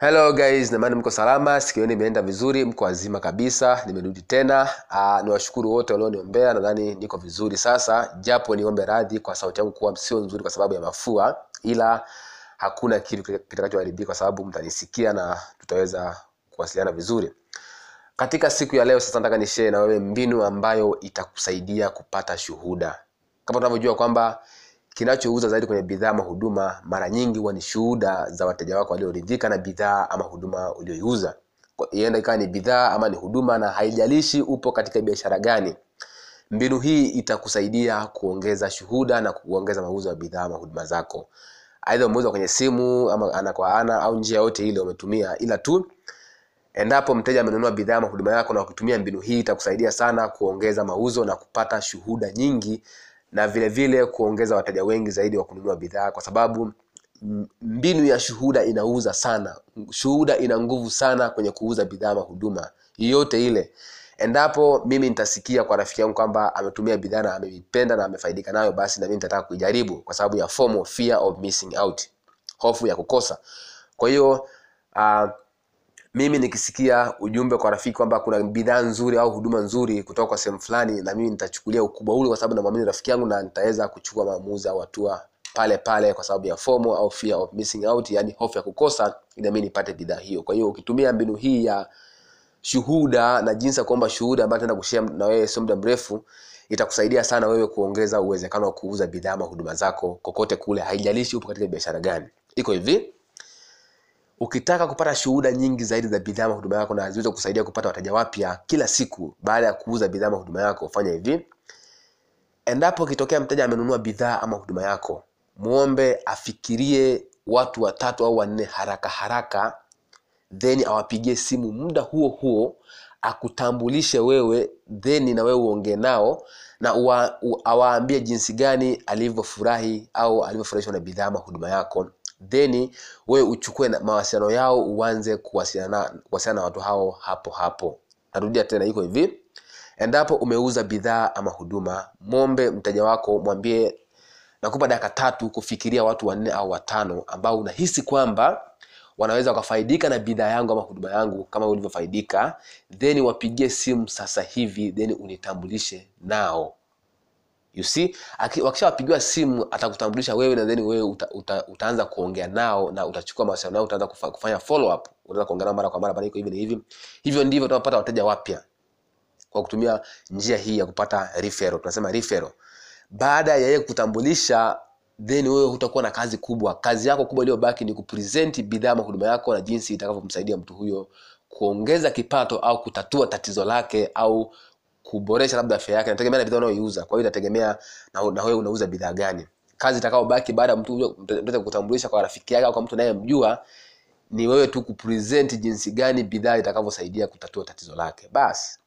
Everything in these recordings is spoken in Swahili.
hello guys. Namani mko salama. Sikio imeenda vizuri mko wazima kabisa. Nimerudi tena. Uh, niwashukuru wote walioniombea. Nadhani niko vizuri sasa. Japo niombe radhi kwa sauti yangu kuwa sio nzuri kwa sababu ya mafua ila hakuna kitu kitakachoharibika kwa sababu mtanisikia na tutaweza kuwasiliana vizuri. Katika siku ya leo sasa nataka nishee na wewe mbinu ambayo itakusaidia kupata shuhuda. Kama tunavyojua kwamba kinachouza zaidi kwenye bidhaa ama huduma mara nyingi huwa ni shuhuda za wateja wako walioridhika na bidhaa ama huduma ulioiuza ienda ikawa ni bidhaa ama ni huduma na haijalishi upo katika biashara gani. Mbinu hii itakusaidia kuongeza shuhuda na kuongeza mauzo ya bidhaa ama huduma zako. Aidha umeuza kwenye simu ama ana kwa ana au njia yote ile umetumia ila tu endapo mteja amenunua bidhaa ama huduma yako na ukitumia mbinu hii itakusaidia sana kuongeza mauzo na kupata shuhuda nyingi na vile vile kuongeza wateja wengi zaidi wa kununua bidhaa kwa sababu mbinu ya shuhuda inauza sana. Shuhuda ina nguvu sana kwenye kuuza bidhaa ama huduma ile. Endapo mimi nitasikia kwa rafiki yangu kwamba ametumia bidhaa na ameipenda na amefaidika nayo basi na mimi nitataka kuijaribu kwa sababu ya FOMO, fear of missing out. Hofu ya kukosa. Kwa hiyo uh, mimi nikisikia ujumbe kwa rafiki kwamba kuna bidhaa nzuri au huduma nzuri kutoka kwa sehemu fulani na mimi nitachukulia ukubwa ule kwa sababu namwamini rafiki yangu na nitaweza kuchukua maamuzi au hatua pale pale kwa sababu ya FOMO au fear of missing out yani hofu ya kukosa inami nipate bidhaa hiyo. Kwa hiyo ukitumia mbinu hii ya shuhuda na jinsi ya kuomba shuhuda ambayo tenda kushare na wewe sio muda mrefu itakusaidia sana wewe kuongeza uwezekano wa kuuza bidhaa ama huduma zako kokote kule haijalishi upo katika biashara gani. Iko hivi ukitaka kupata shuhuda nyingi zaidi za bidhaa ama huduma yako na ziweze kusaidia kupata wateja wapya kila siku baada ya kuuza bidhaa ama huduma yako fanya hivi. Endapo ikitokea mteja amenunua bidhaa ama huduma yako muombe afikirie watu watatu au wanne haraka haraka then awapigie simu muda huo huo akutambulishe wewe then na wewe uongee nao na awaambie jinsi gani alivyofurahi au alivyofurahishwa na bidhaa ama huduma yako then wewe uchukue mawasiliano yao uanze kuwasiliana na watu hao hapo hapo. Narudia tena iko hivi. Endapo umeuza bidhaa ama huduma mombe mteja wako mwambie nakupa dakika tatu kufikiria watu wanne au watano ambao unahisi kwamba wanaweza wakafaidika na bidhaa yangu ama huduma yangu kama ulivyofaidika then wapigie simu sasa hivi then unitambulishe nao you see wakishawapigiwa simu atakutambulisha wewe na then wewe uta, uta, utaanza kuongea nao na utachukua mawasiliano nao utaanza kufa, kufanya follow up utaanza kuongea nao mara kwa mara bana hivi na hivi. Hivyo ndivyo tunapata wateja wapya kwa kutumia njia hii ya kupata referral. Tunasema referral. Baada ya yeye kutambulisha then wewe hutakuwa na kazi kubwa. Kazi yako kubwa iliyobaki ni kupresent bidhaa ama huduma yako na jinsi itakavyomsaidia mtu huyo kuongeza kipato au kutatua tatizo lake au kuboresha labda afya yake nategemea na bidhaa unayoiuza. Kwa hiyo inategemea na, na wewe unauza bidhaa gani. Kazi itakayobaki baada ya mtu kutambulisha kwa rafiki yake au kwa mtu anayemjua ni wewe tu kupresent jinsi gani bidhaa itakavyosaidia kutatua tatizo lake. Basi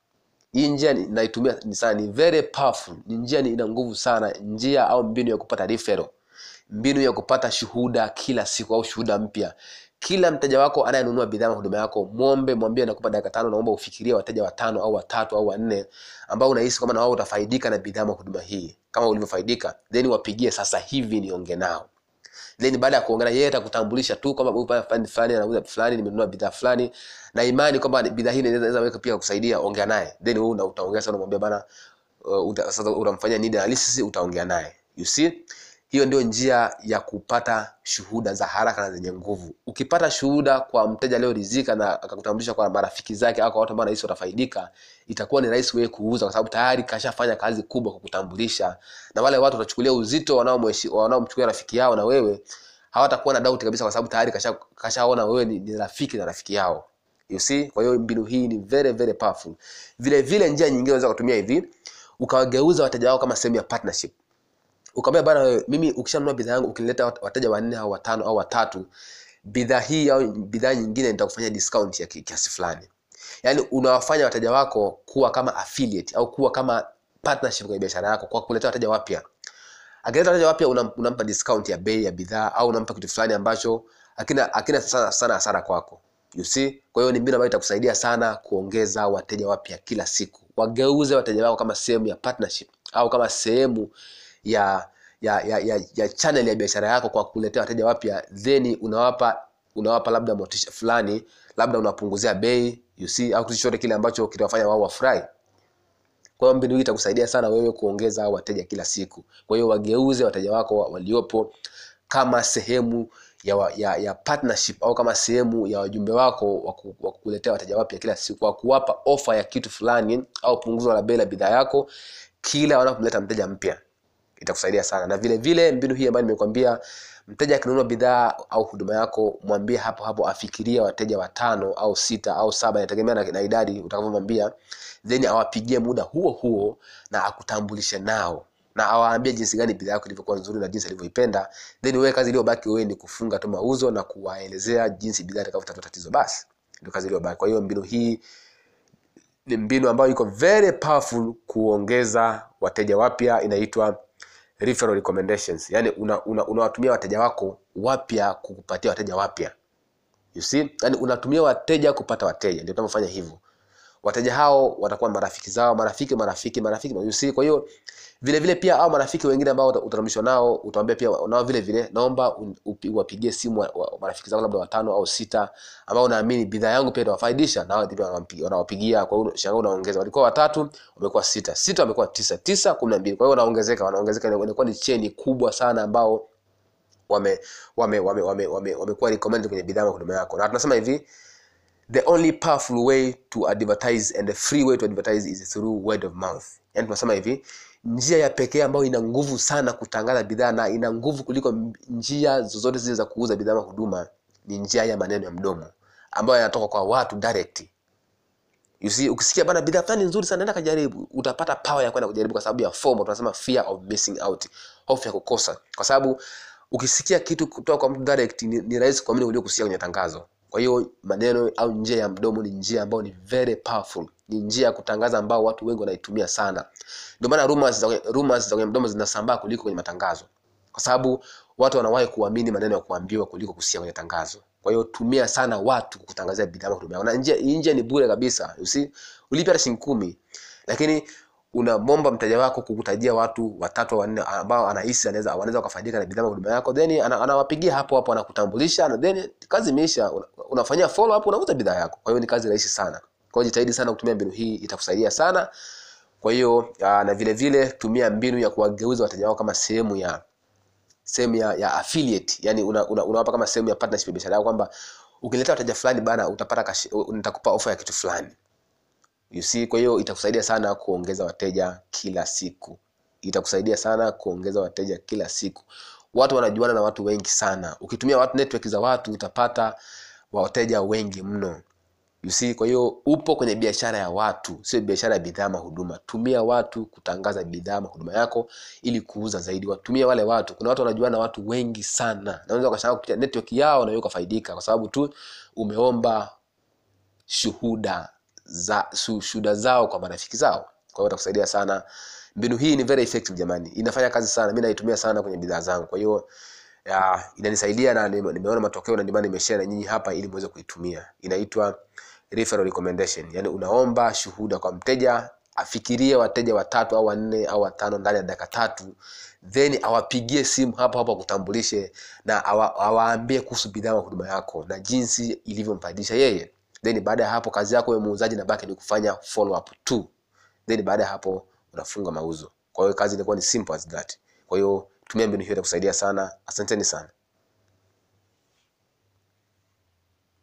hii njia naitumia ni sana ni very powerful. Ni njia ni ina nguvu sana. Njia au mbinu ya kupata referral. Mbinu ya kupata shuhuda kila siku au shuhuda mpya kila mteja wako anayenunua bidhaa na huduma yako mwombe mwambie nakupa dakika tano naomba ufikirie wateja watano au watatu au wanne ambao unahisi kwamba na wao utafaidika na bidhaa na huduma hii. Kama ulivyofaidika then wapigie sasa hivi niongee nao. Then baada ya kuongea yeye atakutambulisha tu kwamba huyu fulani fulani anauza fulani nimenunua bidhaa fulani. Na imani kwamba bidhaa hii inaweza weka pia kusaidia ongea naye. Then wewe utaongea sana unamwambia bana uh, sasa utamfanyia need analysis utaongea naye. You see hiyo ndio njia ya kupata shuhuda za haraka na zenye nguvu. Ukipata shuhuda kwa mteja aliyoridhika na akakutambulisha kwa marafiki zake au kwa watu ambao anahisi watafaidika itakuwa ni rahisi wewe kuuza kwa sababu tayari kashafanya kazi kubwa kwa kutambulisha. Na wale watu watachukulia uzito wanaomchukulia rafiki yao na wewe hawatakuwa na doubt kabisa kwa sababu tayari kashaona kasha wewe ni, ni rafiki na rafiki yao. You see? Kwa hiyo mbinu hii ni very very powerful. Vile vile njia nyingine unaweza kutumia hivi ukawageuza wateja wao kama sehemu ya partnership ukamwambia bana mimi ukishanunua bidhaa yangu ukinileta wateja wanne au watano au watatu bidhaa hii au bidhaa nyingine nitakufanyia discount ya kiasi fulani. Yaani unawafanya wateja wako kuwa kama affiliate au kuwa kama partnership kwenye biashara yako kwa kuleta wateja wapya. Akileta wateja wapya unampa discount ya bei ya bidhaa au unampa kitu fulani ambacho akina akina sana sana hasara kwako. You see? Kwa hiyo ni mbinu ambayo itakusaidia sana kuongeza wateja wapya kila siku. Wageuze wateja wako kama sehemu ya partnership au kama sehemu ya ya ya, ya, ya channel ya biashara yako kwa kuletea wateja wapya then unawapa unawapa labda motisha fulani labda unapunguzia bei you see au kitu chochote kile ambacho kitawafanya wao wafurahi. Kwa hiyo mbinu hii itakusaidia sana wewe kuongeza wateja kila siku. Kwa hiyo wageuze wateja wako waliopo kama sehemu ya, wa, ya, ya partnership au kama sehemu ya wajumbe wako wa kukuletea wateja wapya kila siku kwa kuwapa ofa ya kitu fulani au punguzo la bei la bidhaa yako kila wanapomleta mteja mpya itakusaidia sana. Na vile vile mbinu hii ambayo nimekwambia mteja akinunua bidhaa au huduma yako mwambie hapo hapo afikiria wateja watano au sita au saba inategemea na, na idadi utakavyomwambia then awapigie muda huo huo na akutambulishe nao. Na awaambie jinsi gani bidhaa yako ilivyokuwa nzuri na jinsi alivyoipenda then wewe kazi iliyobaki wewe ni kufunga tu mauzo na kuwaelezea jinsi bidhaa itakavyotatua tatizo. Basi ndio kazi iliyobaki. Kwa hiyo mbinu hii ni mbinu ambayo iko very powerful kuongeza wateja wapya inaitwa referral recommendations. Yani unawatumia una, una wateja wako wapya kukupatia wateja wapya. You see? Yani unatumia wateja kupata wateja. Ndio tunavyofanya hivyo wateja hao watakuwa marafiki zao marafiki marafiki marafiki see. Kwa hiyo vile vile pia au marafiki wengine ambao uta- utaramishwa nao utawaambia pia nao vile vile naomba uwapigie wapigie simu wa, wa, marafiki zako labda watano au sita ambao unaamini bidhaa yangu pia itawafaidisha na wao pia wanawapigia. Kwa hiyo shangao unaongeza. Walikuwa watatu wamekuwa sita. Sita wamekuwa tisa. Tisa kumi na mbili. Kwa hiyo wanaongezeka wanaongezeka. Inakuwa ni cheni kubwa sana ambao wame wame wame wame wamekuwa wame recommended kwenye bidhaa huduma yako. Na tunasema hivi the only powerful way to advertise and the free way to advertise is through word of mouth. Yani tunasema hivi njia ya pekee ambayo ina nguvu sana kutangaza bidhaa na ina nguvu kuliko njia zozote zile za kuuza bidhaa na huduma ni njia ya maneno ya mdomo ambayo yanatoka kwa watu direct. You see ukisikia bana bidhaa fulani nzuri sana nenda kajaribu utapata power ya kwenda kujaribu kwa sababu ya FOMO tunasema fear of missing out hofu ya kukosa. Kwa sababu ukisikia kitu kutoka kwa mtu direct ni, ni rahisi kuamini kuliko kusikia kwenye tangazo kwa hiyo maneno au njia ya mdomo ni njia ambayo ni very powerful. Ni njia ya kutangaza ambao watu wengi wanaitumia sana. Ndio maana rumors za rumors za kwenye mdomo zinasambaa kuliko kwenye matangazo. Kwa sababu watu wanawahi kuamini maneno ya kuambiwa kuliko kusikia kwenye tangazo. Kwa hiyo tumia sana watu kutangazia bidhaa kutumia na njia ni bure kabisa see. Ulipe hata shilingi kumi. Lakini unamwomba mteja wako kukutajia watu watatu wanne ambao anahisi anaweza wanaweza wakafaidika na bidhaa huduma yako then ana- anawapigia hapo hapo anakutambulisha na then kazi imeisha Una- unafanyia follow up unauza bidhaa yako. Kwa hiyo ni kazi rahisi sana. Kwa hiyo jitahidi sana kutumia mbinu hii itakusaidia sana. Kwa hiyo na vile vile tumia mbinu ya kuwageuza wateja wako kama sehemu ya sehemu ya, ya affiliate. Yani unawapa una, una kama sehemu ya partnership ya biashara yako kwamba ukileta wateja fulani bana utapata nitakupa ofa ya kitu fulani you see kwa hiyo itakusaidia sana kuongeza wateja kila siku. Itakusaidia sana kuongeza wateja kila siku. Watu wanajuana na watu wengi sana. Ukitumia watu network za watu utapata wateja wengi mno. You see kwa hiyo upo kwenye biashara ya watu. Sio biashara ya bidhaa mahuduma tumia watu kutangaza bidhaa mahuduma yako ili kuuza zaidi. Watumie wale watu. Kuna watu wanajuana na watu wengi sana. Na unaweza ukashangaa kupitia network yao na ukafaidika kwa sababu tu umeomba shuhuda za shuhuda zao kwa marafiki zao. Kwa hiyo itakusaidia sana. Mbinu hii ni very effective jamani. Inafanya kazi sana. Mi naitumia sana kwenye bidhaa zangu. Kwa hiyo ya, inanisaidia na nimeona matokeo na ndio maana nimeshare na nyinyi hapa ili muweze kuitumia. Inaitwa referral recommendation. Yani unaomba shuhuda kwa mteja afikirie wateja watatu au wanne au watano ndani ya dakika tatu then awapigie simu hapo hapo akutambulishe na awa, awaambie kuhusu bidhaa huduma yako na jinsi ilivyomfaidisha yeye then baada ya hapo kazi yako wewe muuzaji na baki ni kufanya follow up tu. Then baada ya hapo unafunga mauzo. Kwa hiyo kazi inakuwa ni simple as that. Kwa hiyo tumia mbinu hiyo itakusaidia sana. Asanteni sana